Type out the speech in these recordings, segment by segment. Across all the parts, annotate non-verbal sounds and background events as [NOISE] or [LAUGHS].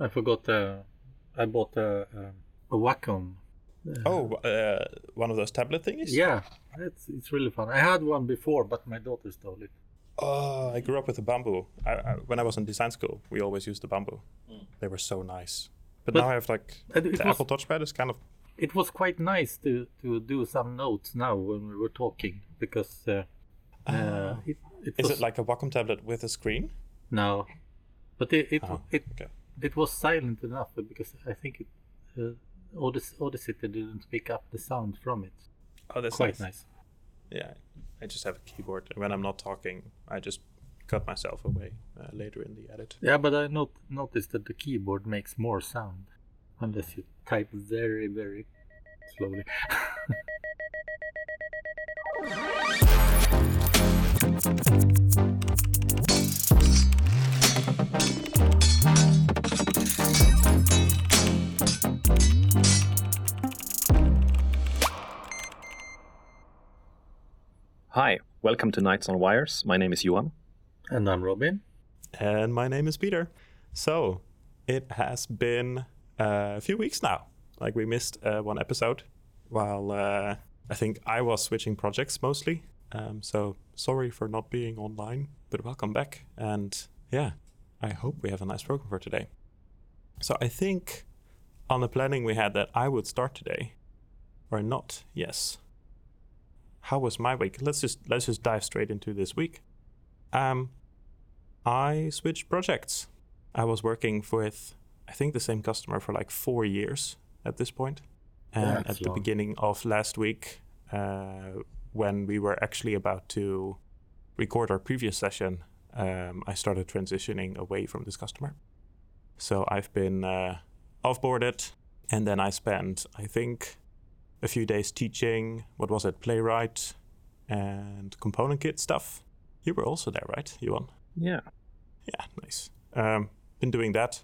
I forgot. Uh, I bought a, a, a Wacom. Oh, uh, one of those tablet thingies? Yeah, it's it's really fun. I had one before, but my daughter stole it. Oh, I grew up with a bamboo. I, I, when I was in design school, we always used the bamboo. They were so nice. But, But- now I have like And it the was- Apple Touchpad is kind of It was quite nice to to do some notes now when we were talking because uh, uh, it, it Is was it like a Wacom tablet with a screen? no, but it it, Oh, it okay. It was silent enough because I think it uh, Audacity, Audacity didn't pick up the sound from it. Oh, that's Quite nice. nice. Yeah, I just have a keyboard. When I'm not talking, I just cut myself away uh, later in the edit. Yeah, but I not, noticed that the keyboard makes more sound unless you type very, very slowly. [LAUGHS] Hi, welcome to Knights on Wires. My name is Johan. and I'm Robin. And my name is Peter. So it has been uh, a few weeks now. Like we missed uh, one episode while uh, I think I was switching projects mostly. Um, so sorry for not being online, but welcome back. And yeah, I hope we have a nice program for today. So I think on the planning we had that I would start today, or not. Yes. How was my week? Let's just let's just dive straight into this week. Um, I switched projects. I was working with, I think, the same customer for like four years at this point. And That's at the long. beginning of last week, uh, when we were actually about to record our previous session, um, I started transitioning away from this customer. So I've been uh, offboarded, and then I spent, I think, a few days teaching. What was it? Playwright and component kit stuff. You were also there, right, You Johan? Yeah. Yeah, nice. Um, been doing that.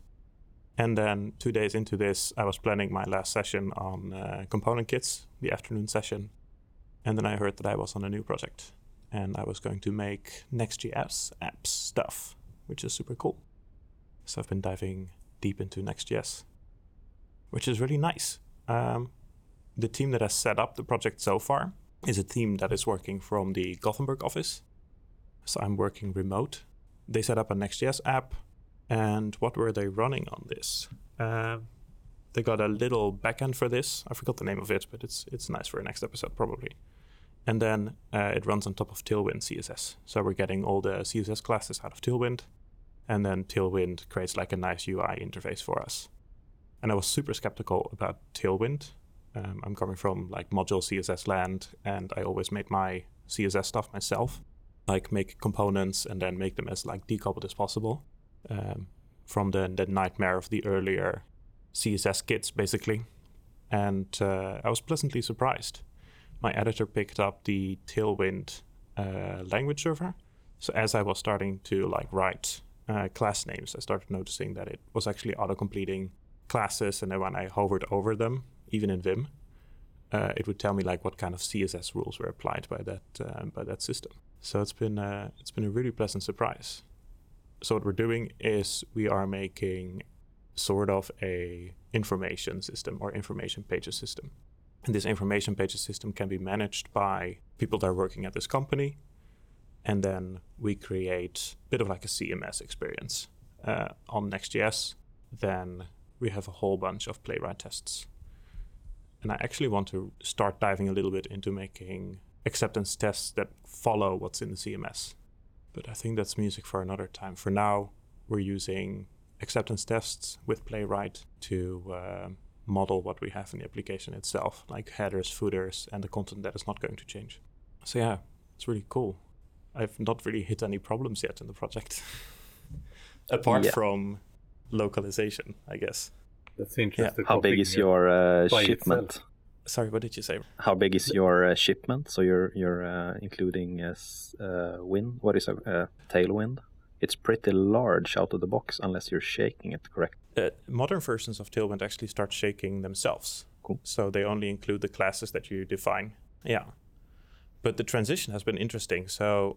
And then two days into this, I was planning my last session on uh, component kits, the afternoon session. And then I heard that I was on a new project and I was going to make Next.js apps stuff, which is super cool. So I've been diving deep into Next.js, which is really nice. Um, the team that has set up the project so far is a team that is working from the Gothenburg office. So I'm working remote they set up a Next.js app. And what were they running on this? Uh, they got a little backend for this. I forgot the name of it, but it's it's nice for a next episode probably. And then uh, it runs on top of Tailwind CSS. So we're getting all the CSS classes out of Tailwind, and then Tailwind creates like a nice UI interface for us. And I was super skeptical about Tailwind. Um, I'm coming from like module CSS land, and I always made my CSS stuff myself like make components and then make them as like decoupled as possible. Um, from the, the nightmare of the earlier css kits basically. And uh, i was pleasantly surprised. My editor picked up the tailwind uh, language server. So as i was starting to like write uh, class names i started noticing that it was actually auto completing classes and then when i hovered over them even in vim uh, it would tell me like what kind of css rules were applied by that uh, by that system so it's been uh, it's been a really pleasant surprise. So what we're doing is we are making sort of a information system or information pages system. And this information pages system can be managed by people that are working at this company. And then we create a bit of like a CMS experience uh, on Next.js. Then we have a whole bunch of playwright tests. And I actually want to start diving a little bit into making acceptance tests that follow what's in the CMS. But I think that's music for another time. For now, we're using acceptance tests with Playwright to uh, model what we have in the application itself, like headers, footers, and the content that is not going to change. So yeah, it's really cool. I've not really hit any problems yet in the project, [LAUGHS] apart Yeah. from localization, I guess. That's interesting. How big is your uh, shipment? itself. Sorry, what did you say? How big is your uh, shipment? So you're you're uh, including as uh, wind. What is a uh, tailwind? It's pretty large out of the box, unless you're shaking it correct. uh, modern versions of Tailwind actually start shaking themselves. Cool. So they only include the classes that you define. Yeah. But the transition has been interesting. So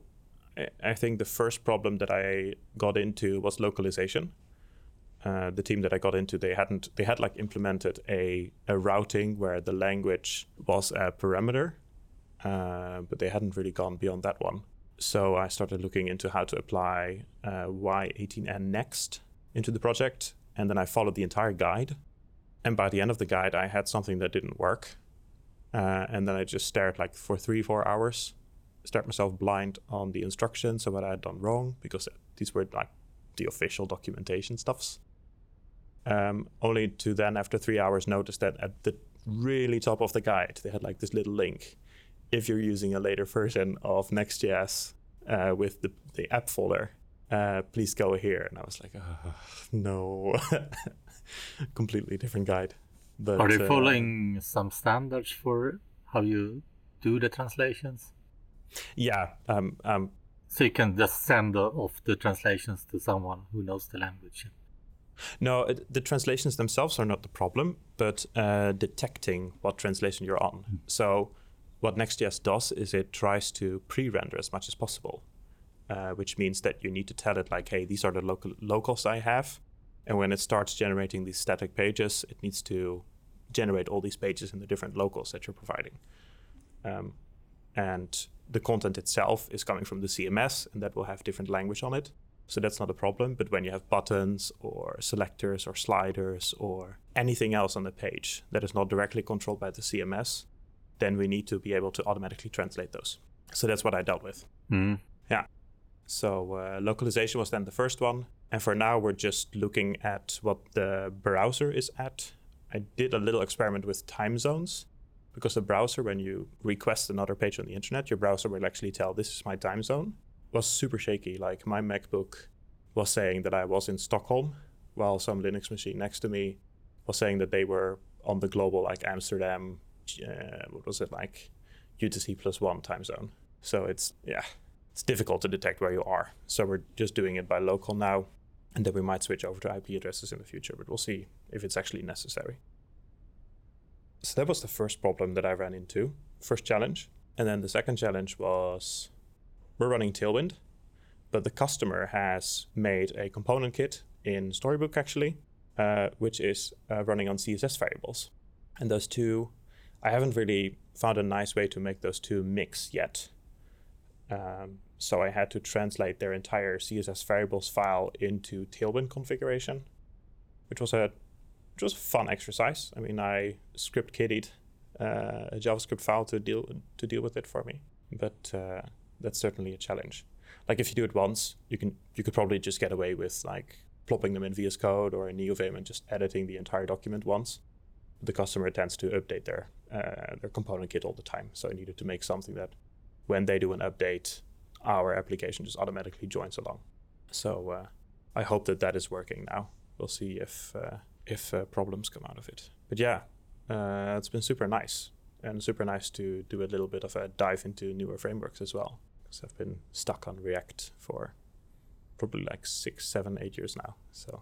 I- I think the first problem that I got into was localization. Uh, the team that I got into, they hadn't they had like implemented a a routing where the language was a parameter, uh, but they hadn't really gone beyond that one. So I started looking into how to apply uh, i18n next into the project, and then I followed the entire guide. And by the end of the guide, I had something that didn't work, uh, and then I just stared like for three four hours, stared myself blind on the instructions of what I had done wrong because these were like the official documentation stuffs. Um, only to then, after three hours, notice that at the really top of the guide, they had like this little link. If you're using a later version of Next.js uh, with the, the app folder, uh, please go here. And I was like, oh, no, [LAUGHS] completely different guide. But, Are they uh, following some standards for how you do the translations? Yeah. Um, um, so you can just send off the translations to someone who knows the language. No, the translations themselves are not the problem, but uh, detecting what translation you're on. Mm. So, what Next.js does is it tries to pre-render as much as possible, uh, which means that you need to tell it like, "Hey, these are the local locals I have," and when it starts generating these static pages, it needs to generate all these pages in the different locals that you're providing. Um, and the content itself is coming from the CMS, and that will have different language on it. So that's not a problem. But when you have buttons or selectors or sliders or anything else on the page that is not directly controlled by the CMS, then we need to be able to automatically translate those. So that's what I dealt with. Mm. Yeah. So uh, localization was then the first one. And for now, we're just looking at what the browser is at. I did a little experiment with time zones because the browser, when you request another page on the internet, your browser will actually tell this is my time zone was super shaky. Like my MacBook was saying that I was in Stockholm, while some Linux machine next to me was saying that they were on the global like Amsterdam. Uh, what was it like? UTC plus one time zone. So it's yeah, it's difficult to detect where you are. So we're just doing it by local now, and then we might switch over to IP addresses in the future. But we'll see if it's actually necessary. So that was the first problem that I ran into, first challenge. And then the second challenge was we're running Tailwind, but the customer has made a component kit in Storybook actually, uh, which is uh, running on CSS variables. And those two, I haven't really found a nice way to make those two mix yet. Um, so I had to translate their entire CSS variables file into Tailwind configuration, which was a which was a fun exercise. I mean, I script kiddied uh, a JavaScript file to deal to deal with it for me, but uh, that's certainly a challenge. Like if you do it once, you can you could probably just get away with like plopping them in VS Code or in NeoVim and just editing the entire document once. The customer tends to update their uh, their component kit all the time, so I needed to make something that when they do an update, our application just automatically joins along. So uh, I hope that that is working now. We'll see if uh, if uh, problems come out of it. But yeah, uh, it's been super nice and super nice to do a little bit of a dive into newer frameworks as well because I've been stuck on React for probably like six, seven, eight years now. So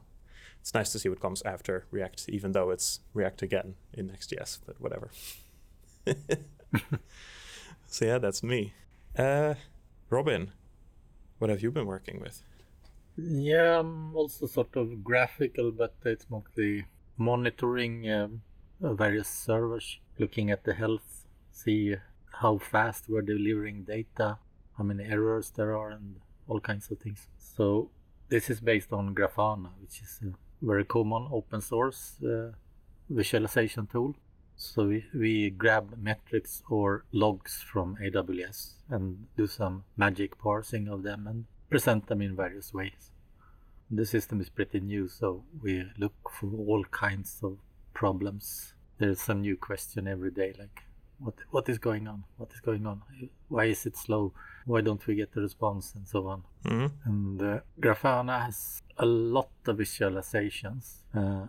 it's nice to see what comes after React, even though it's React again in Next.js, but whatever. [LAUGHS] so yeah, that's me. Uh, Robin, what have you been working with? Yeah, I'm also sort of graphical, but it's mostly monitoring um, various servers, looking at the health, see how fast we're delivering data, how many errors there are, and all kinds of things. So this is based on Grafana, which is a very common open source uh, visualization tool. So we, we grab metrics or logs from AWS and do some magic parsing of them and present them in various ways. The system is pretty new, so we look for all kinds of problems. There's some new question every day, like what what is going on? What is going on? Why is it slow? Why don't we get the response and so on? Mm-hmm. And uh, Grafana has a lot of visualizations, uh,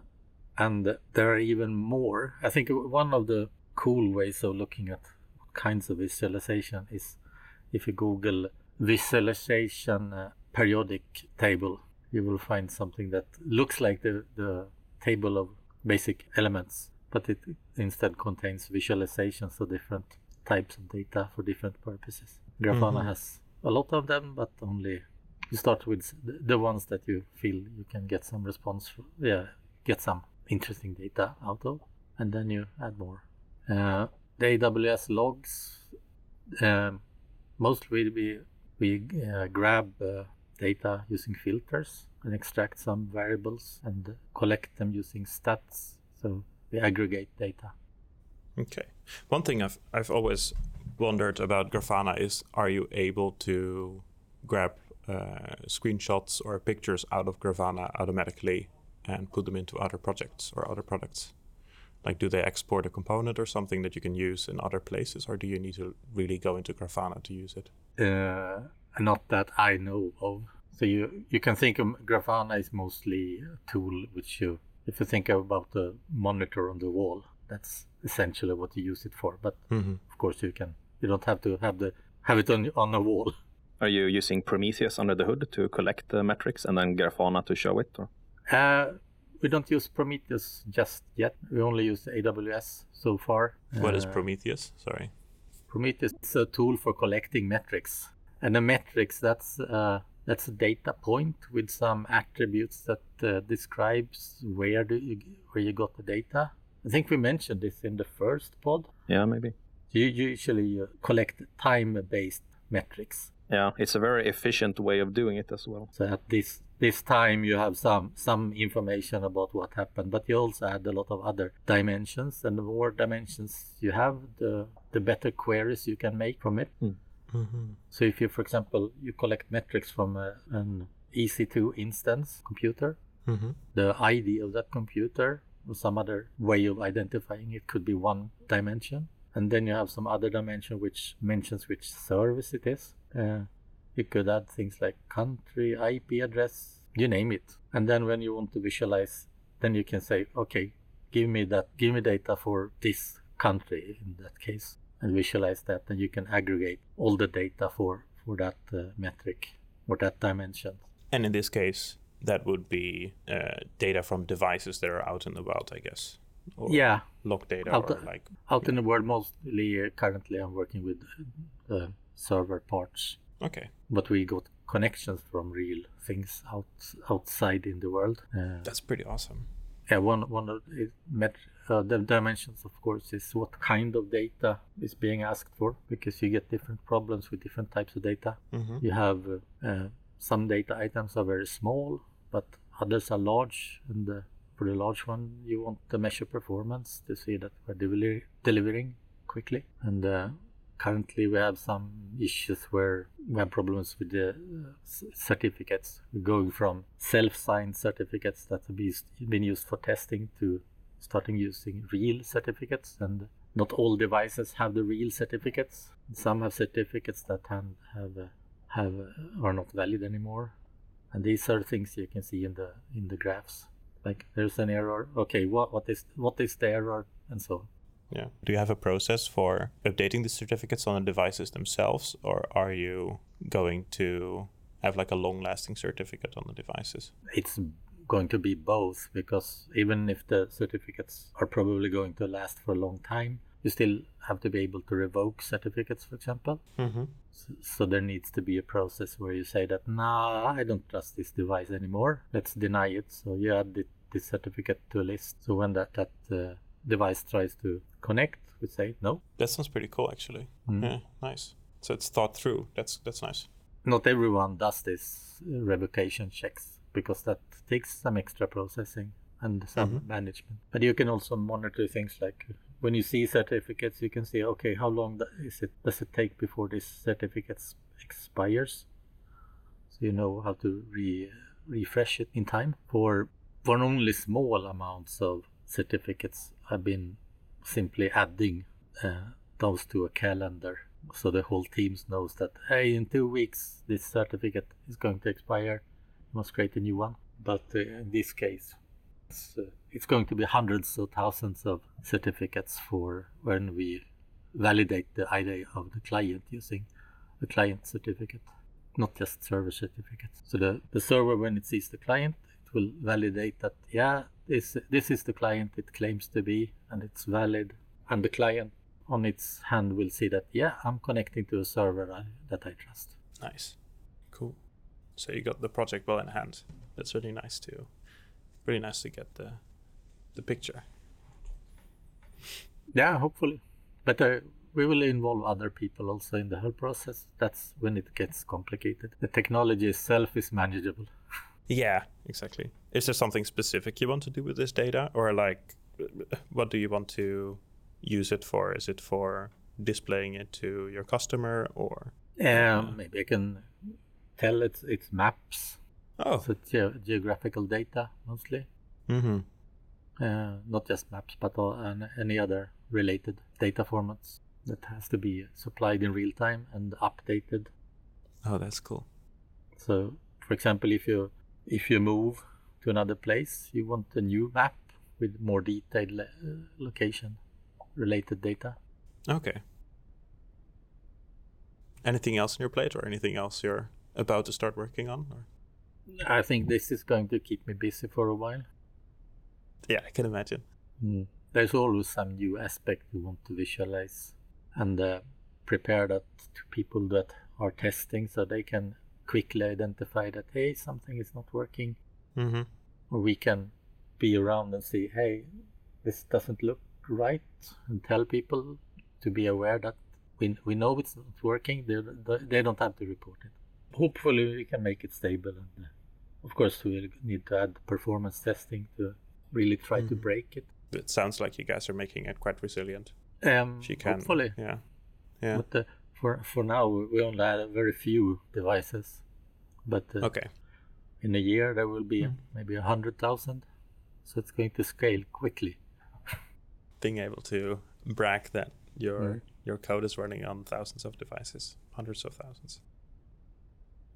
and there are even more. I think one of the cool ways of looking at what kinds of visualization is if you Google visualization uh, periodic table, you will find something that looks like the, the table of basic elements but it instead contains visualizations of different types of data for different purposes. Grafana mm-hmm. has a lot of them, but only you start with the- ones that you feel you can get some response, for, yeah, get some interesting data out of, and then you add more. Uh, the AWS logs, um, mostly we we uh, grab uh, data using filters and extract some variables and collect them using stats. So we aggregate data. Okay. One thing I've I've always wondered about Grafana is are you able to grab uh, screenshots or pictures out of Grafana automatically and put them into other projects or other products? Like, do they export a component or something that you can use in other places, or do you need to really go into Grafana to use it? Uh, not that I know of. So you you can think of Grafana is mostly a tool which you, if you think about the monitor on the wall, that's essentially what you use it for. But Mm-hmm. of course you can you don't have to have the have it on on a wall. [LAUGHS] Are you using Prometheus under the hood to collect the metrics and then Grafana to show it? Or? Uh, we don't use Prometheus just yet. We only use AWS so far. What is Uh, Prometheus? Sorry. Prometheus is a tool for collecting metrics, and the metrics that's uh, that's a data point with some attributes that uh, describes where do you where you got the data. I think we mentioned this in the first pod. Yeah, maybe. You usually uh, collect time-based metrics. Yeah, it's a very efficient way of doing it as well. So at this this time you have some some information about what happened, but you also add a lot of other dimensions, and the more dimensions you have, the the better queries you can make from it. Mm-hmm. So if you, for example, you collect metrics from a, an EC2 instance computer, Mm-hmm. the ID of that computer or some other way of identifying it could be one dimension, and then you have some other dimension which mentions which service it is. Uh, you could add things like country, IP address, you name it. And then when you want to visualize, then you can say, okay, give me that, give me data for this country in that case, and visualize that. And you can aggregate all the data for for that uh, metric or that dimension. And in this case, that would be uh, data from devices that are out in the wild, I guess. Or Yeah, log data Out or like out in the world mostly uh, currently i'm working with the server parts okay. but we got connections from real things out outside in the world uh, That's pretty awesome. yeah one one of it met uh, the dimensions of course is what kind of data is being asked for because you get different problems with different types of data Mm-hmm. you have uh, uh, some data items are very small but others are large and for the large one. You want to measure performance to see that we're deli- delivering quickly. And uh, currently we have some issues where we have problems with the uh, certificates. We're going from self-signed certificates that have been used- for testing to starting using real certificates. And not all devices have the real certificates. Some have certificates that have have, are not valid anymore. And these are things you can see in the in the graphs like there's an error okay what what is what is the error and so on Yeah. Do you have a process for updating the certificates on the devices themselves, or are you going to have like a long-lasting certificate on the devices? it's going to be both because even if the certificates are probably going to last for a long time you still have to be able to revoke certificates for example Mm-hmm. so, so there needs to be a process where you say that nah i don't trust this device anymore let's deny it so you add the, this certificate to a list so when that that uh, device tries to connect we say no That sounds pretty cool, actually. Mm. Yeah, nice. So it's thought through. That's that's nice. not everyone does this uh, revocation checks because that takes some extra processing and some Mhm. management. But you can also monitor things like when you see certificates, you can see okay, how long is it does it take before this certificate expires? So you know how to re- refresh it in time. For for only small amounts of certificates, I've been simply adding uh, those to a calendar. So the whole team knows that hey in two weeks this certificate is going to expire. You must create a new one. But uh, in this case it's, uh, it's going to be hundreds or thousands of certificates for when we validate the id of the client using a client certificate not just server certificates. So the, the server when it sees the client will validate that yeah this this is the client it claims to be and it's valid and the client on its hand will see that yeah i'm connecting to a server I, that i trust Nice. Cool. so you got the project well in hand. That's really nice too. really nice to get the, the picture. Yeah, hopefully, but uh, we will involve other people also in the whole process. That's when it gets complicated. The technology itself is manageable. [LAUGHS] Yeah, exactly. Is there something specific you want to do with this data, or like, what do you want to use it for? Is it for displaying it to your customer, or? Um, maybe I can tell it's it's maps. Oh, So ge- geographical data mostly, mm-hmm. uh, not just maps, but all, and any other related data formats that has to be supplied in real time and updated. Oh, that's cool. So, for example, if you if you move to another place, you want a new map with more detailed location related data. Okay. Anything else on your plate, or anything else you're about to start working on? Or? I think this is going to keep me busy for a while. Yeah, I can imagine. Mm. There's always some new aspect you want to visualize and uh, prepare that to people that are testing so they can quickly identify that, hey, something is not working. Mm-hmm. Or we can be around and see, hey, this doesn't look right, and tell people to be aware that we, we know it's not working. They, they don't have to report it. Hopefully, we can make it stable. And uh, of course, we'll need to add performance testing to really try to Mhm. break it. It sounds like you guys are making it quite resilient. Um, She can. hopefully, Yeah. Yeah. but uh, for for now we only have very few devices. But uh, Okay. in a year there will be Mm. maybe a hundred thousand, so it's going to scale quickly. [LAUGHS] Being able to brag that your Mm. your code is running on thousands of devices, hundreds of thousands.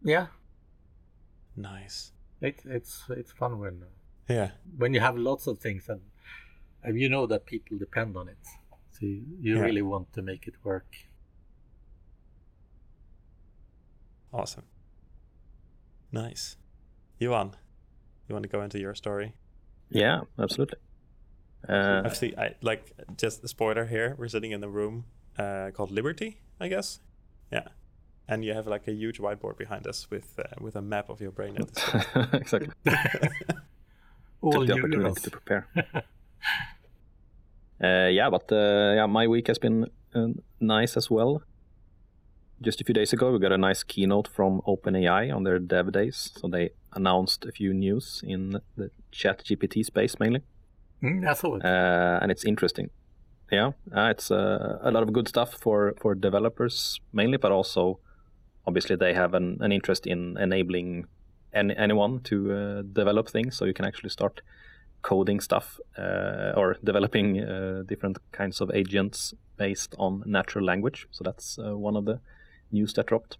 Yeah, Nice. it, it's it's fun when Yeah. when you have lots of things and, and you know that people depend on it. So you, you Yeah. really want to make it work. Awesome. Nice. Johan, you want to go into your story? Yeah, absolutely. Uh, I've I like just a spoiler here. We're sitting in a room uh, called Liberty, I guess. Yeah, and you have like a huge whiteboard behind us with uh, with a map of your brain. At this [LAUGHS] exactly. [LAUGHS] All Took the neurons. opportunity to prepare. [LAUGHS] uh, yeah, but uh, yeah, my week has been uh, nice as well. Just a few days ago, we got a nice keynote from OpenAI on their Dev Days. So they announced a few news in the Chat GPT space mainly, Mm, saw uh, and it's interesting. Yeah, uh, it's uh, a lot of good stuff for for developers mainly, but also obviously they have an, an interest in enabling any, anyone to uh, develop things, so you can actually start coding stuff uh, or developing uh, different kinds of agents based on natural language. So that's uh, one of the news that dropped.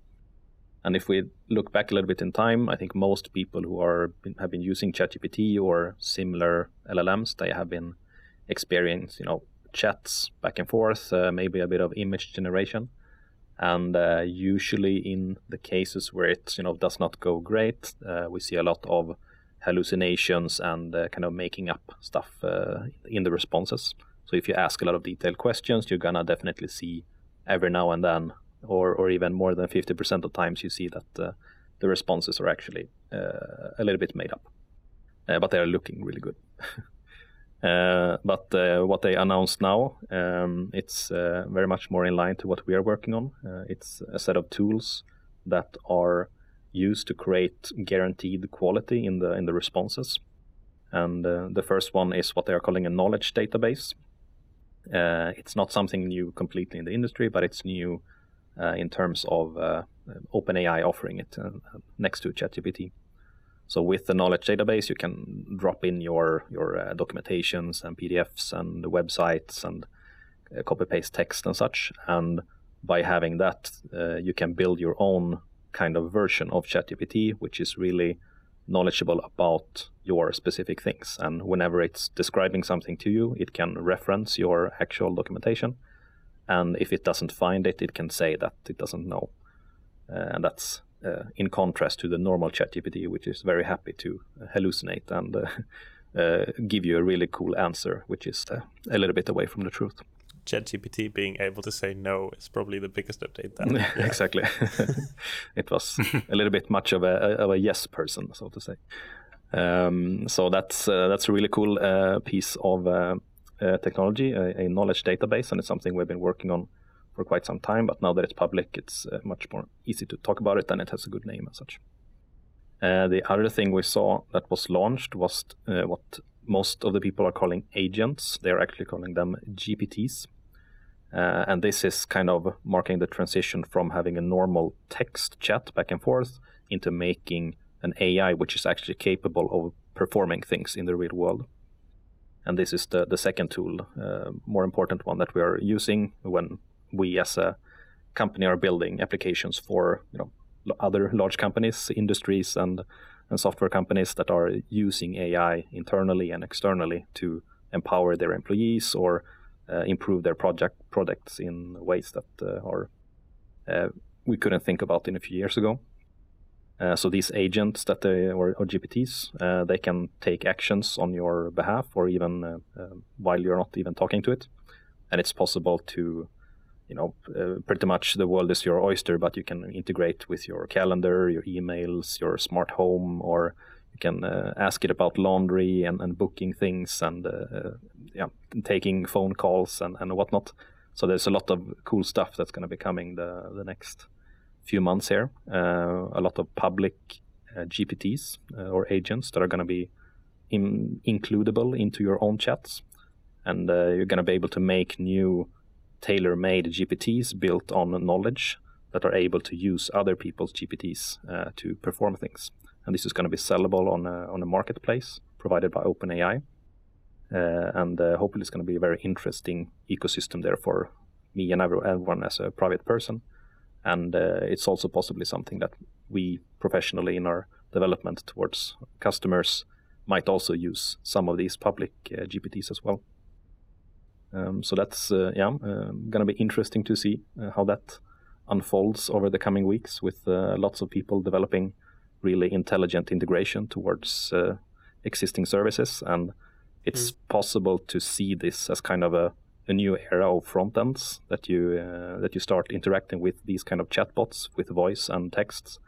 And if we look back a little bit in time, I think most people who are have been using ChatGPT or similar LLMs, they have been experiencing, you know, chats back and forth, uh, maybe a bit of image generation, and uh, usually in the cases where it, you know, does not go great, uh, we see a lot of hallucinations and uh, kind of making up stuff uh, in the responses. So if you ask a lot of detailed questions, you're gonna definitely see every now and then, or or even more than fifty percent of times, you see that uh, the responses are actually uh, a little bit made up, uh, but they are looking really good. [LAUGHS] Uh, but uh, what they announced now, um, it's very much more in line to what we are working on. It's a set of tools that are used to create guaranteed quality in the in the responses. And the first one is what they are calling a knowledge database. Uh, it's not something new completely in the industry, but it's new in terms of uh, OpenAI offering it uh, next to ChatGPT. So with the knowledge database, you can drop in your your uh, documentations and PDFs and websites and uh, copy paste text and such. And by having that, uh, you can build your own kind of version of ChatGPT, which is really knowledgeable about your specific things. And whenever it's describing something to you, it can reference your actual documentation. And if it doesn't find it, it can say that it doesn't know. Uh, and that's uh, in contrast to the normal ChatGPT, which is very happy to hallucinate and uh, [LAUGHS] uh, give you a really cool answer, which is uh, a little bit away from the truth. ChatGPT being able to say no is probably the biggest update. Then. [LAUGHS] Yeah, exactly. [LAUGHS] it was a little bit much of a of a yes person, so to say. Um, so that's uh, that's a really cool uh, piece of uh, uh technology, a, a, knowledge database, and it's something we've been working on for quite some time. But now that it's public, it's uh, much more easy to talk about it, and it has a good name as such. Uh, the other thing we saw that was launched was what most of the people are calling agents. They are actually calling them GPTs. Uh, and this is kind of marking the transition from having a normal text chat back and forth into making an AI which is actually capable of performing things in the real world. And this is the, the second tool, uh, more important one that we are using when we as a company are building applications for you know other large companies, industries, and and software companies that are using AI internally and externally to empower their employees or uh, improve their project products in ways that uh, are uh, we couldn't think about in a few years ago. Uh, so these agents that they or, or GPTs, uh, they can take actions on your behalf or even uh, while you're not even talking to it, and it's possible to, you know, pretty much the world is your oyster, but you can integrate with your calendar, your emails, your smart home, or you can ask it about laundry and, and booking things and yeah, taking phone calls and, and whatnot. So there's a lot of cool stuff that's going to be coming the the next few months here. Uh, a lot of public uh, GPTs uh, or agents that are going to be in, includable into your own chats, and you're going to be able to make new tailor-made GPTs built on knowledge that are able to use other people's GPTs uh, to perform things. And this is going to be sellable on a, on a marketplace provided by OpenAI. Uh, and uh, hopefully, it's going to be a very interesting ecosystem there for me and everyone as a private person and uh, it's also possibly something that we professionally in our development towards customers might also use some of these public uh, GPTs as well. Um, so that's uh, yeah, uh, going to be interesting to see uh, how that unfolds over the coming weeks with uh, lots of people developing really intelligent integration towards existing services, and it's mm. possible to see this as kind of a a new era of front ends that you uh, that you start interacting with these kind of chatbots with voice and texts,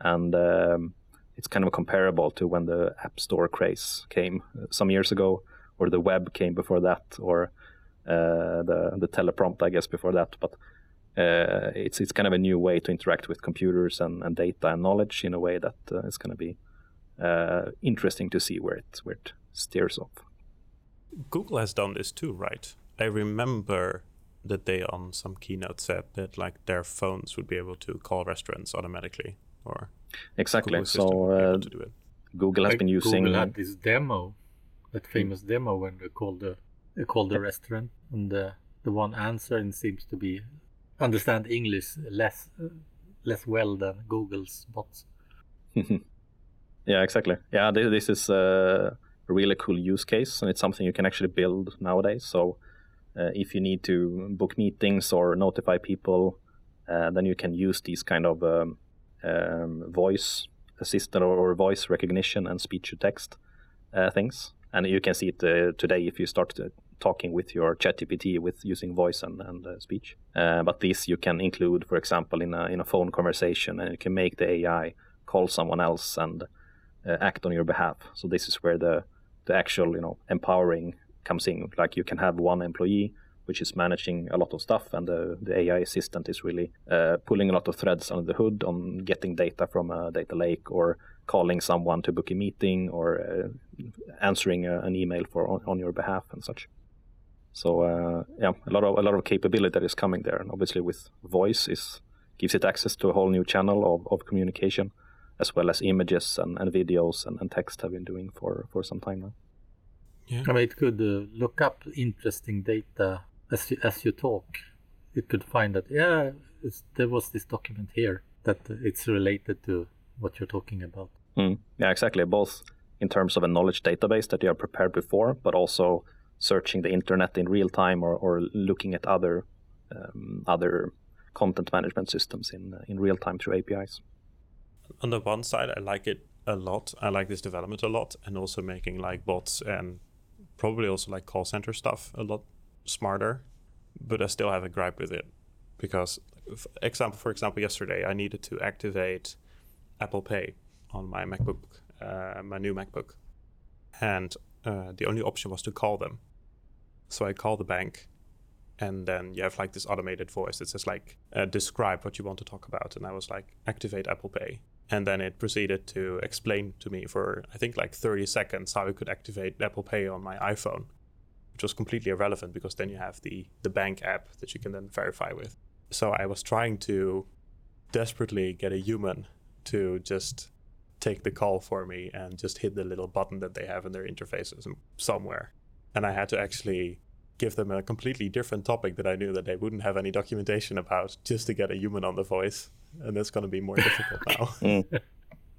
and um, it's kind of comparable to when the App Store craze came uh, some years ago, or the web came before that, or uh, the the teleprompt, I guess, before that. But uh, it's it's kind of a new way to interact with computers and, and data and knowledge in a way that uh, is going to be uh, interesting to see where it where it steers off. Google has done this too, right? I remember that they on some keynote said that like their phones would be able to call restaurants automatically or exactly. So uh, google has like been using google had this demo that famous mm. demo when they called the they called the restaurant and the the one answering seems to be understand english less uh, less well than google's bots. [LAUGHS] Yeah exactly. Yeah this this is uh, a really cool use case and it's something you can actually build nowadays. So uh, if you need to book meetings or notify people, uh, then you can use these kind of um, um, voice assistant or voice recognition and speech to text uh, things. And you can see it uh, today if you start uh, talking with your ChatGPT with using voice and, and uh, speech. but this you can include, for example, in a in a phone conversation, and you can make the AI call someone else and act on your behalf. So this is where the the actual you know empowering comes in. Like you can have one employee which is managing a lot of stuff, and the, the AI assistant is really uh, pulling a lot of threads under the hood on getting data from a data lake or calling someone to book a meeting or uh, answering a, an email for on, on, your behalf and such. So uh, yeah, a lot of a lot of capability that is coming there, and obviously with voice is gives it access to a whole new channel of, of communication, as well as images and, and videos and, and text have been doing for for some time now. Yeah. I mean, it could uh, look up interesting data as you, as you talk. It could find that yeah, there was this document here that it's related to what you're talking about. Mm. Yeah, exactly. Both in terms of a knowledge database that you are prepared before, but also searching the internet in real time or, or looking at other um, other content management systems in uh, in real time through APIs. On the one side, I like it a lot. I like this development a lot, and also making like bots and probably also like call center stuff a lot smarter. but I still have a gripe with it because, example for example, yesterday I needed to activate Apple Pay on my MacBook, uh, my new MacBook, and uh, the only option was to call them. So I call the bank, and then you have like this automated voice that says like uh, describe what you want to talk about, and I was like activate Apple Pay, and then it proceeded to explain to me for I think like 30 seconds how I could activate Apple Pay on my iPhone, which was completely irrelevant because then you have the the bank app that you can then verify with. So I was trying to desperately get a human to just take the call for me and just hit the little button that they have in their interfaces somewhere. And I had to actually give them a completely different topic that I knew that they wouldn't have any documentation about just to get a human on the voice. And that's going to be more difficult now. [LAUGHS] Mm.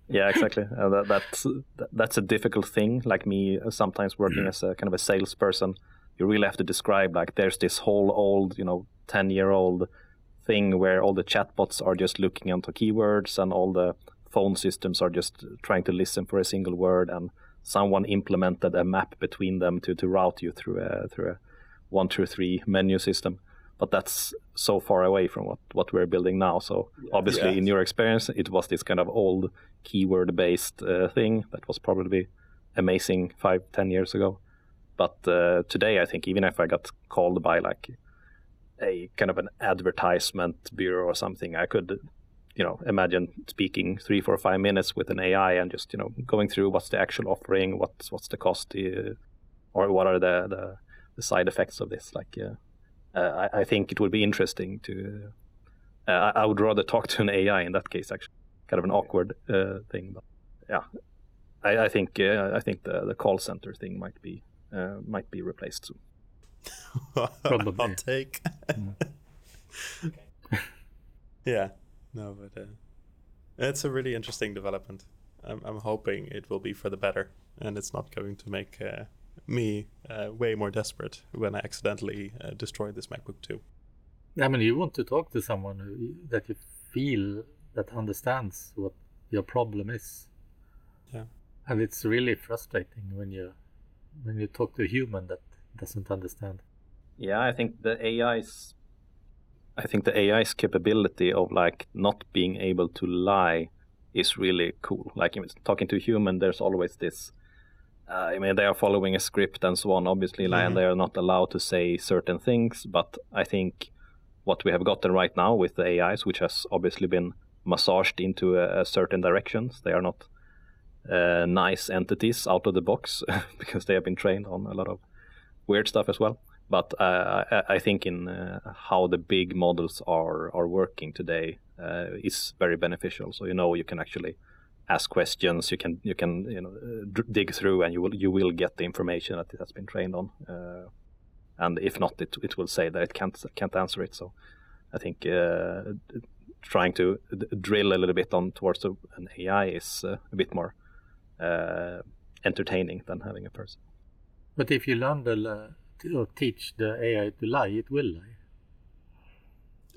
Yeah, exactly. Uh, that, that's that's a difficult thing. Like me, uh, sometimes working as a kind of a salesperson, you really have to describe like there's this whole old, you know, ten year old thing where all the chatbots are just looking into keywords and all the phone systems are just trying to listen for a single word and someone implemented a map between them to, to route you through a through a one two three menu system but that's so far away from what what we're building now. So obviously Yeah. in your experience it was this kind of old keyword based uh, thing that was probably amazing five ten years ago. But uh, today i think even if i got called by like a kind of an advertisement bureau or something i could you know imagine speaking three four five minutes with an ai and just you know going through what's the actual offering what's what's the cost uh, or what are the, the the side effects of this like uh, uh, I, I think it would be interesting to uh, I, I would rather talk [LAUGHS] to an ai in that case actually kind of an awkward uh, thing but yeah i, I think uh, i think the, the call center thing might be uh, might be replaced soon [LAUGHS] Probably. Hot take. [LAUGHS] yeah, no, but uh, it's a really interesting development. I'm, I'm hoping it will be for the better, and it's not going to make uh, me uh, way more desperate when I accidentally uh, destroy this MacBook too. I mean, you want to talk to someone who, that you feel that understands what your problem is. Yeah. And it's really frustrating when you when you talk to a human that doesn't understand. Yeah, I think the AI's I think the AI's capability of like not being able to lie is really cool. Like if it's talking to a human, there's always this. Uh, I mean, they are following a script and so on, obviously, like, and they are not allowed to say certain things. But I think what we have gotten right now with the AIs, which has obviously been massaged into a, a certain directions, they are not uh, nice entities out of the box [LAUGHS] because they have been trained on a lot of weird stuff as well. But uh, I, I think in uh, how the big models are are working today uh, is very beneficial. So you know you can actually ask questions. You can you can you know uh, d- dig through, and you will you will get the information that it has been trained on. Uh, and if not, it it will say that it can't can't answer it. So I think uh, d- trying to d- drill a little bit on towards a, an AI is uh, a bit more uh, entertaining than having a person. But if you learn the la- to, or teach the AI to lie, it will lie.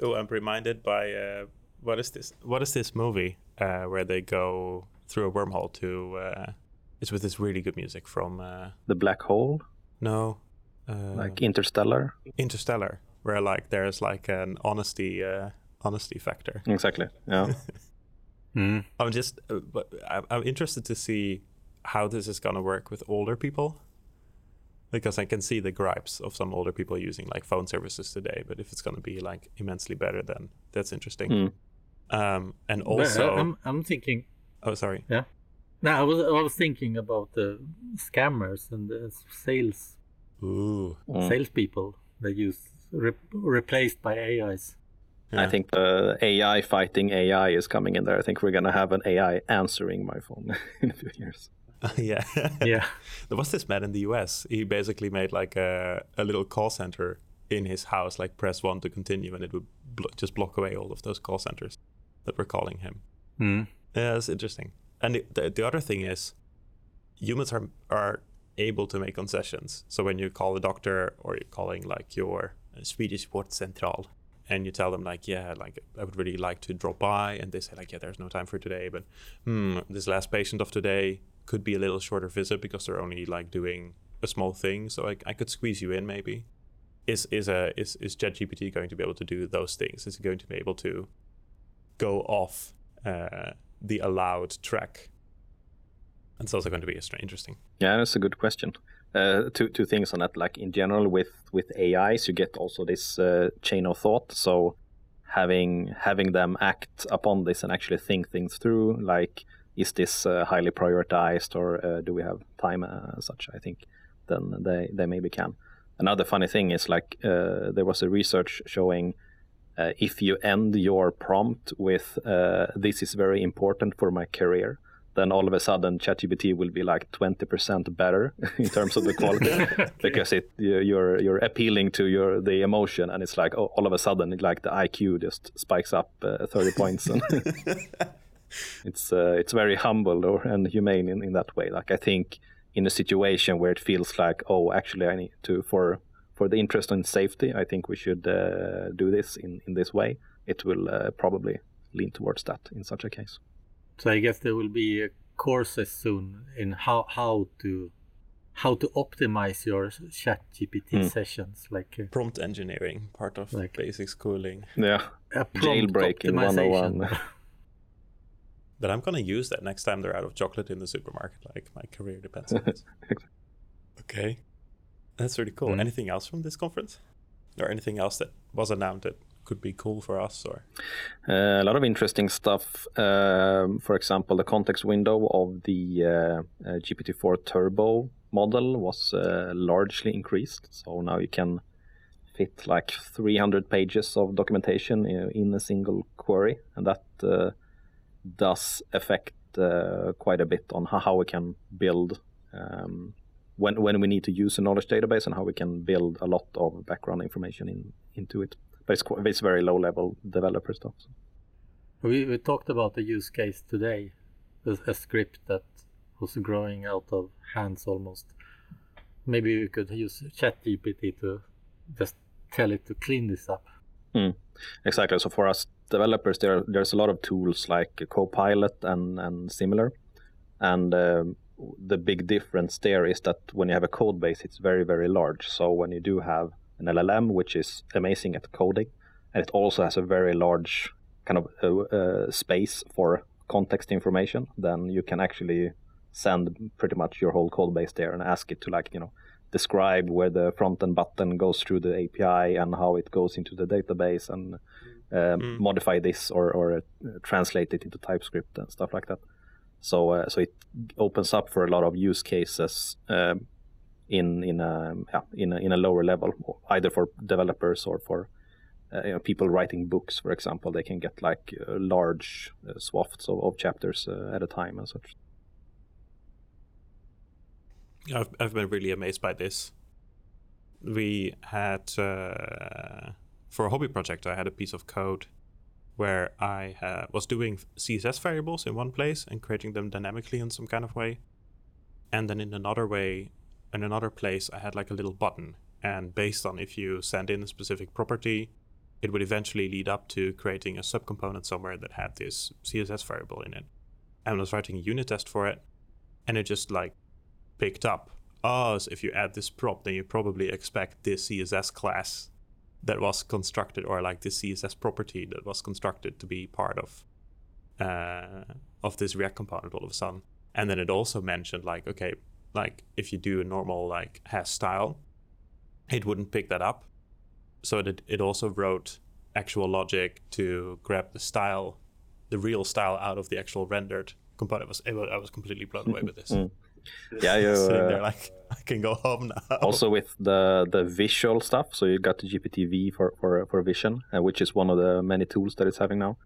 Oh, I'm reminded by uh, what is this? What is this movie uh, where they go through a wormhole to? Uh, it's with this really good music from uh, The black hole, no, uh, like Interstellar. Interstellar, where like there's like an honesty uh, honesty factor. Exactly. Yeah. [LAUGHS] Mm. I'm just, uh, but I'm, I'm interested to see how this is gonna work with older people, because I can see the gripes of some older people using like phone services today. But if it's gonna be like immensely better, then that's interesting. Mm. Um, and also, I'm, I'm thinking. oh sorry, Yeah. No, I was I was thinking about the scammers and the sales ooh, Mm. salespeople they use re- replaced by AIs. I think the AI fighting AI is coming in there. I think we're gonna have an AI answering my phone [LAUGHS] in a few years. [LAUGHS] yeah, Yeah. [LAUGHS] There was this man in the US. He basically made like a, a little call center in his house, like press one to continue, and it would blo- just block away all of those call centers that were calling him. Mm. Yeah, that's interesting. And the, the, the other thing is, humans are are able to make concessions. So when you call a doctor or you're calling like your Swedish Vårdcentral, and you tell them like, yeah, like I would really like to drop by, and they say like, yeah, there's no time for today, but hmm, this last patient of today could be a little shorter visit because they're only like doing a small thing, so I, I could squeeze you in maybe. is is a is is ChatGPT going to be able to do those things? Is it going to be able to go off uh, the allowed track? And it's also going to be interesting. Yeah, that's a good question. Uh, two two things on that. Like in general, with with AIs, you get also this uh, chain of thought. So having having them act upon this and actually think things through, like is this uh, highly prioritized or uh, do we have time uh, such? I think then they they maybe can. Another funny thing is like uh, there was a research showing. If you end your prompt with "This is very important for my career," then all of a sudden ChatGPT will be like 20% better [LAUGHS] in terms of the quality [LAUGHS] okay. because it you're you're appealing to your the emotion and it's like oh, all of a sudden like the IQ just spikes up uh, 30 points and [LAUGHS] it's uh, it's very humble or and humane in, in that way like I think in a situation where it feels like oh actually I need to for for the interest in safety I think we should uh, do this in in this way. It will uh, probably lean towards that in such a case. So I guess there will be courses soon in how how to how to optimize your chat gpt mm. sessions like uh, prompt engineering part of like basic schooling. Yeah. Jailbreaking 101 [LAUGHS] but i'm gonna use that next time they're out of chocolate in the supermarket like my career depends on it [LAUGHS] okay that's really cool. Mm. anything else from this conference? Or anything else that was announced that could be cool for us or? Uh, a lot of interesting stuff um, for example the context window of the uh, uh, gpt-4 turbo model was uh, largely increased. So now you can fit like 300 pages of documentation in, a single query and that uh, does affect uh, quite a bit on how, how we can build um, when when we need to use a knowledge database and how we can build a lot of background information in into it but it's, it's very low level developer stuff. So. We, we talked about the use case today, a, a script that was growing out of hands almost. Maybe we could use ChatGPT to just tell it to clean this up. Mm, exactly. So for us developers, there there's a lot of tools like Copilot and and similar, and um, the big difference there is that when you have a code base, it's very very large. So when you do have an LLM, which is amazing at coding, and it also has a very large kind of uh, uh, space for context information. Then you can actually send pretty much your whole code base there and ask it to like you know describe where the front end button goes through the API and how it goes into the database and um, mm. modify this or, or uh, translate it into TypeScript and stuff like that. So uh, so it opens up for a lot of use cases um, in in a yeah, in a, in a lower level, either for developers or for uh, you know, people writing books, for example. They can get like uh, large uh, swaths of, of chapters uh, at a time and such. I've I've been really amazed by this. We had uh, for a hobby project, I had a piece of code where I uh, was doing CSS variables in one place and creating them dynamically in some kind of way. And then in another way, in another place, I had like a little button. And based on if you send in a specific property, it would eventually lead up to creating a subcomponent somewhere that had this CSS variable in it. And I was writing a unit test for it, and it just like picked up. Oh, so if you add this prop, then you probably expect this CSS class that was constructed, or like this CSS property that was constructed to be part of uh, of this React component all of a sudden. And then it also mentioned like, okay, like if you do a normal like has style, it wouldn't pick that up. So it it also wrote actual logic to grab the style, the real style out of the actual rendered component. was I was completely blown away with this. Yeah, you sitting there like [LAUGHS] I can go home now. Also with the the visual stuff, so you got the GPT-V for for for vision, uh, which is one of the many tools that it's having now.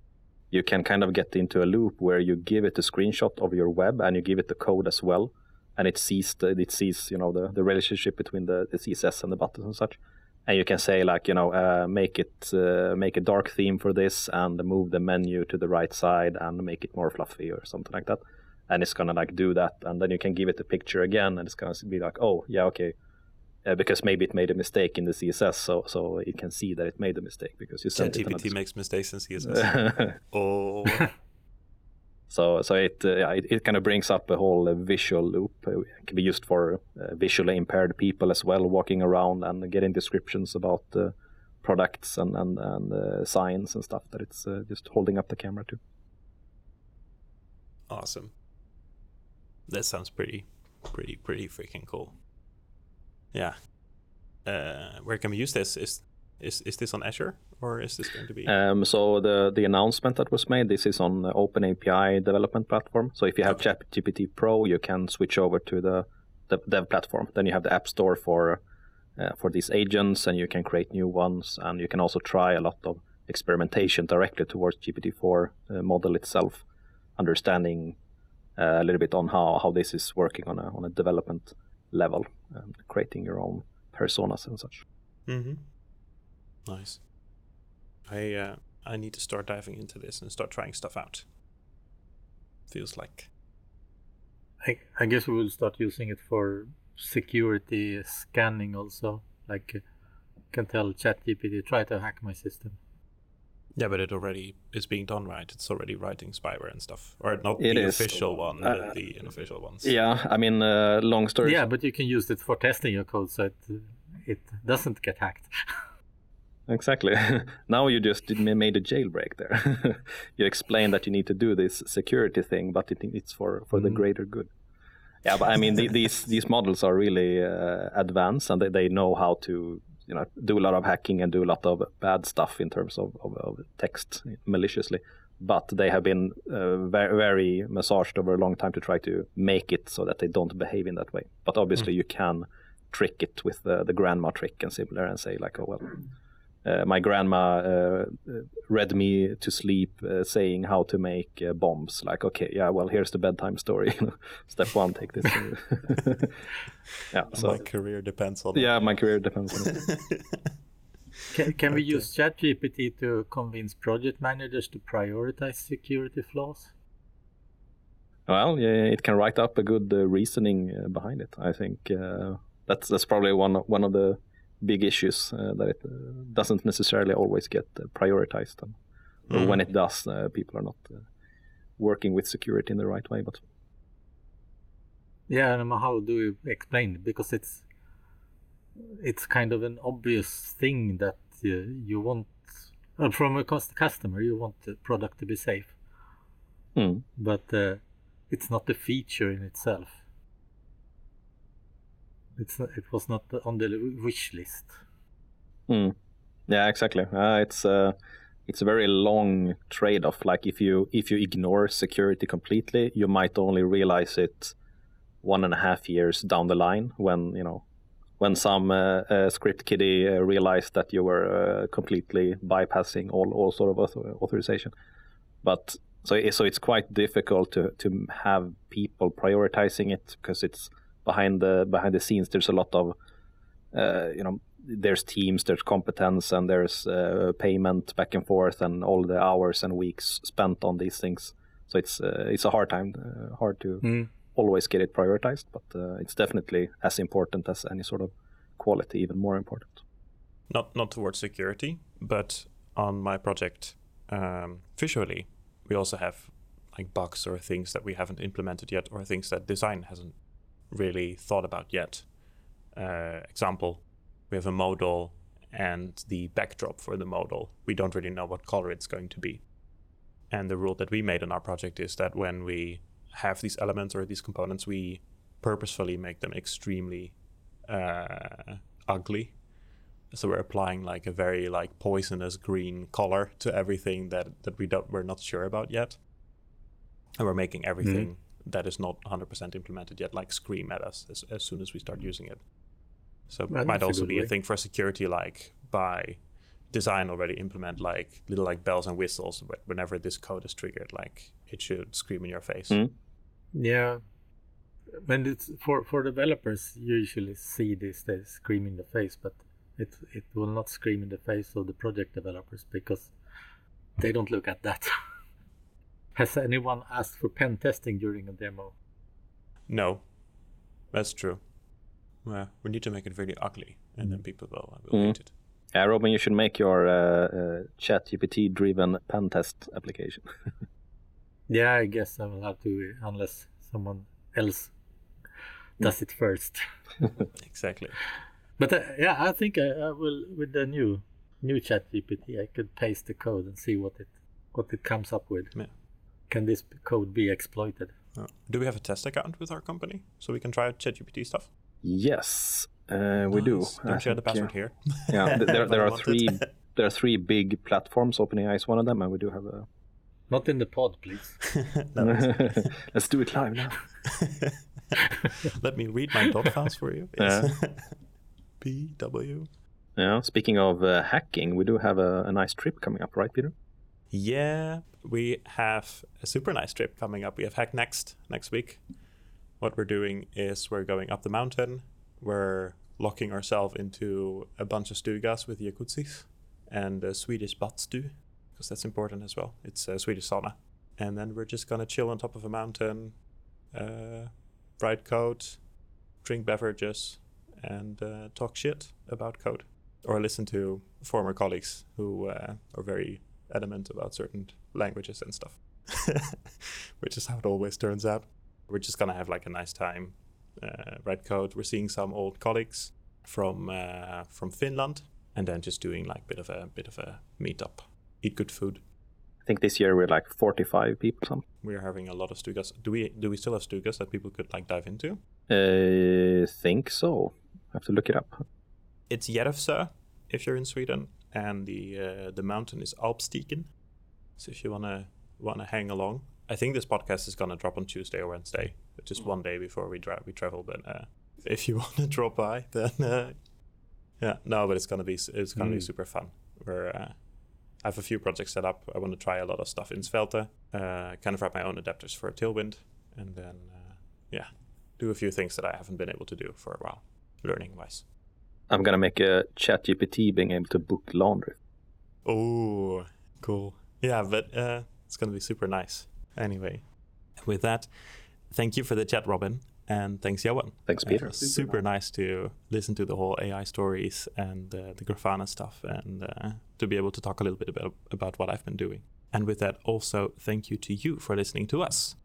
You can kind of get into a loop where you give it a screenshot of your web and you give it the code as well and it sees the, it sees you know the, the relationship between the, the CSS and the buttons and such. And you can say like you know uh, make it uh, make a dark theme for this and move the menu to the right side and make it more fluffy or something like that. And it's gonna like do that, and then you can give it a picture again, and it's gonna be like, oh yeah, okay, uh, because maybe it made a mistake in the CSS, so so it can see that it made a mistake because you sent GPT makes mistakes in CSS. [LAUGHS] oh. So so it uh, yeah, it, it kind of brings up a whole uh, visual loop. Uh, it can be used for uh, visually impaired people as well, walking around and getting descriptions about uh, products and and, and uh, signs and stuff. That it's uh, just holding up the camera to. Awesome. That sounds pretty, pretty, pretty freaking cool. Yeah. Uh, where can we use this? Is is is this on Azure or is this going to be? Um, so the the announcement that was made, this is on the Open API development platform. So if you have Okay. ChatGPT Pro, you can switch over to the, the dev platform. Then you have the App Store for uh, for these agents, and you can create new ones, and you can also try a lot of experimentation directly towards GPT-4 uh, model itself, understanding a little bit on how, how this is working on a on a development level, and creating your own personas and such. Mm-hmm. Nice. I uh, I need to start diving into this and start trying stuff out. Feels like I, I guess we will start using it for security scanning also. Like, uh, can tell ChatGPT try to hack my system. Yeah, but it already is being done right. It's already writing spyware and stuff, or not It the is. official one, Uh, but the unofficial ones. Yeah, I mean, uh, long story. Yeah, but you can use it for testing your code so it it doesn't get hacked. [LAUGHS] Exactly. [LAUGHS] now you just made a jailbreak there. [LAUGHS] you explained that you need to do this security thing, but it, it's for, for the Mhm. greater good. Yeah, but I mean, the, these these models are really uh, advanced, and they, they know how to you know do a lot of hacking and do a lot of bad stuff in terms of, of, of text maliciously. But they have been uh, very, very massaged over a long time to try to make it so that they don't behave in that way. But obviously, you can trick it with the, the grandma trick and similar, and say like, oh well, my grandma uh, uh, read me to sleep uh, saying how to make uh, bombs. Like, okay, yeah, well, here's the bedtime story. [LAUGHS] Step one, take this. [LAUGHS] yeah, so my career depends on. yeah, my career depends on it. [LAUGHS] Can, can we Okay. use ChatGPT to convince project managers to prioritize security flaws? Well, yeah, it can write up a good uh, reasoning uh, behind it. I think uh, that's that's probably one one of the big issues uh, that it uh, doesn't necessarily always get uh, prioritized, and or when it does, uh, people are not uh, working with security in the right way. But Yeah, and how do you explain it? Because it's it's kind of an obvious thing that uh, you want uh, from a cus- customer. You want the product to be safe, hmm. but uh, it's not a feature in itself. It's not, it was not on the wish list. Hmm. Yeah, exactly. Uh, it's uh, it's a very long trade-off. Like if you if you ignore security completely, you might only realize it one and a half years down the line when you know when some uh, uh, script kiddie uh, realized that you were uh, completely bypassing all all sort of author- authorization. But so so it's quite difficult to to have people prioritizing it because it's behind the behind the scenes. There's a lot of uh, you know there's teams, there's competence, and there's uh, payment back and forth, and all the hours and weeks spent on these things. So it's uh, it's a hard time, uh, hard to Mm. always get it prioritized, but uh, it's definitely as important as any sort of quality, even more important. not not towards security, but on my project um, visually, we also have like bugs or things that we haven't implemented yet, or things that design hasn't really thought about yet. Uh, example: we have a modal, and the backdrop for the modal, we don't really know what color it's going to be. And the rule that we made on our project is that when we have these elements or these components, we purposefully make them extremely uh, ugly so we're applying like a very like poisonous green color to everything that that we don't we're not sure about yet and we're making everything that is not 100% implemented yet like scream at us as, as soon as we start using it so Well, it might that's a also good be a thing for security like by design already implement like little like bells and whistles wh- whenever this code is triggered like it should scream in your face Mm. Yeah, when it's for for developers, you usually see this they scream in the face, but it it will not scream in the face of the project developers because they don't look at that. [LAUGHS] Has anyone asked for pen testing during a demo? no that's true yeah, we need to make it really ugly and then people will, will Mm. hate it Yeah, Robin, you should make your uh, uh, ChatGPT driven pen test application. [LAUGHS] Yeah, I guess I will have to unless someone else does it first. [LAUGHS] Exactly. But uh, yeah, I think I, I will with the new new Chat GPT. I could paste the code and see what it what it comes up with. Yeah. Can this code be exploited? Uh, do we have a test account with our company so we can try out ChatGPT stuff? Yes, uh, we do. Nice. I Don't share the think, password here. yeah, [LAUGHS] there, there are three there are three big platforms. OpenAI is one of them, and we do have a. Not in the pod, please. [LAUGHS] [LAUGHS] Let's do it live now. Let me read my dot files for you. Yeah. P W. Yeah. Speaking of uh, hacking, we do have a, a nice trip coming up, right, Peter? Yeah, we have a super nice trip coming up. We have Hacknext next week. What we're doing is we're going up the mountain. We're locking ourselves into a bunch of stugas with jacuzzis and a Swedish stew, because that's important as well. It's a Swedish sauna. And then we're just gonna chill on top of a mountain, uh, ride code, drink beverages, and uh, talk shit about code, or listen to former colleagues who uh, are very adamant about certain languages and stuff, [LAUGHS] which is how it always turns out. We're just gonna have like a nice time, uh, write code. We're seeing some old colleagues from uh, from Finland, and then just doing like bit of a bit of a meetup, eat good food. I think this year we're like 45 people. Some. We're having a lot of stugas. Do we do we still have stugas that people could like dive into? Uh, think so. I have to look it up. It's Järvsö if you're in Sweden, and the uh, the mountain is Alpstigen. So if you wanna wanna hang along, I think this podcast is gonna drop on Tuesday or Wednesday, just one day before we drive we travel. But uh, if you [LAUGHS] wanna drop by, then uh, yeah, no, but it's gonna be it's gonna be Mm. super fun. We're uh, I have a few projects set up. I want to try a lot of stuff in Svelte, uh, kind of write my own adapters for Tailwind, and then uh, yeah, do a few things that I haven't been able to do for a while, learning wise. I'm gonna make a chat GPT being able to book laundry. Oh, cool. Yeah, but uh, it's going to be super nice. Anyway, with that, thank you for the chat, Robin. And thanks, Johan. Thanks, Uh, Peter. it was super nice to listen to the whole AI stories and uh, the Grafana stuff and uh, to be able to talk a little bit about, about what I've been doing. And with that, also thank you to you for listening to us.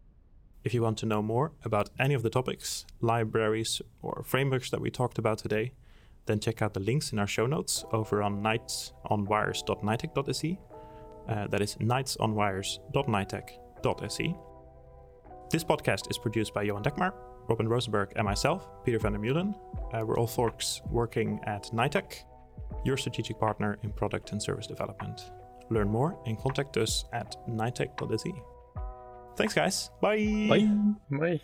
If you want to know more about any of the topics, libraries, or frameworks that we talked about today, then check out the links in our show notes over on knightsonwires.knightec.se. Uh, that is knightsonwires.knightec.se. This podcast is produced by Johan Dekmar, Robin Rosenberg, and myself, Peter van der Meulen. Uh, we're all folks working at Knightec, your strategic partner in product and service development. Learn more and contact us at nitec.se. Thanks, guys. Bye. Bye. Bye.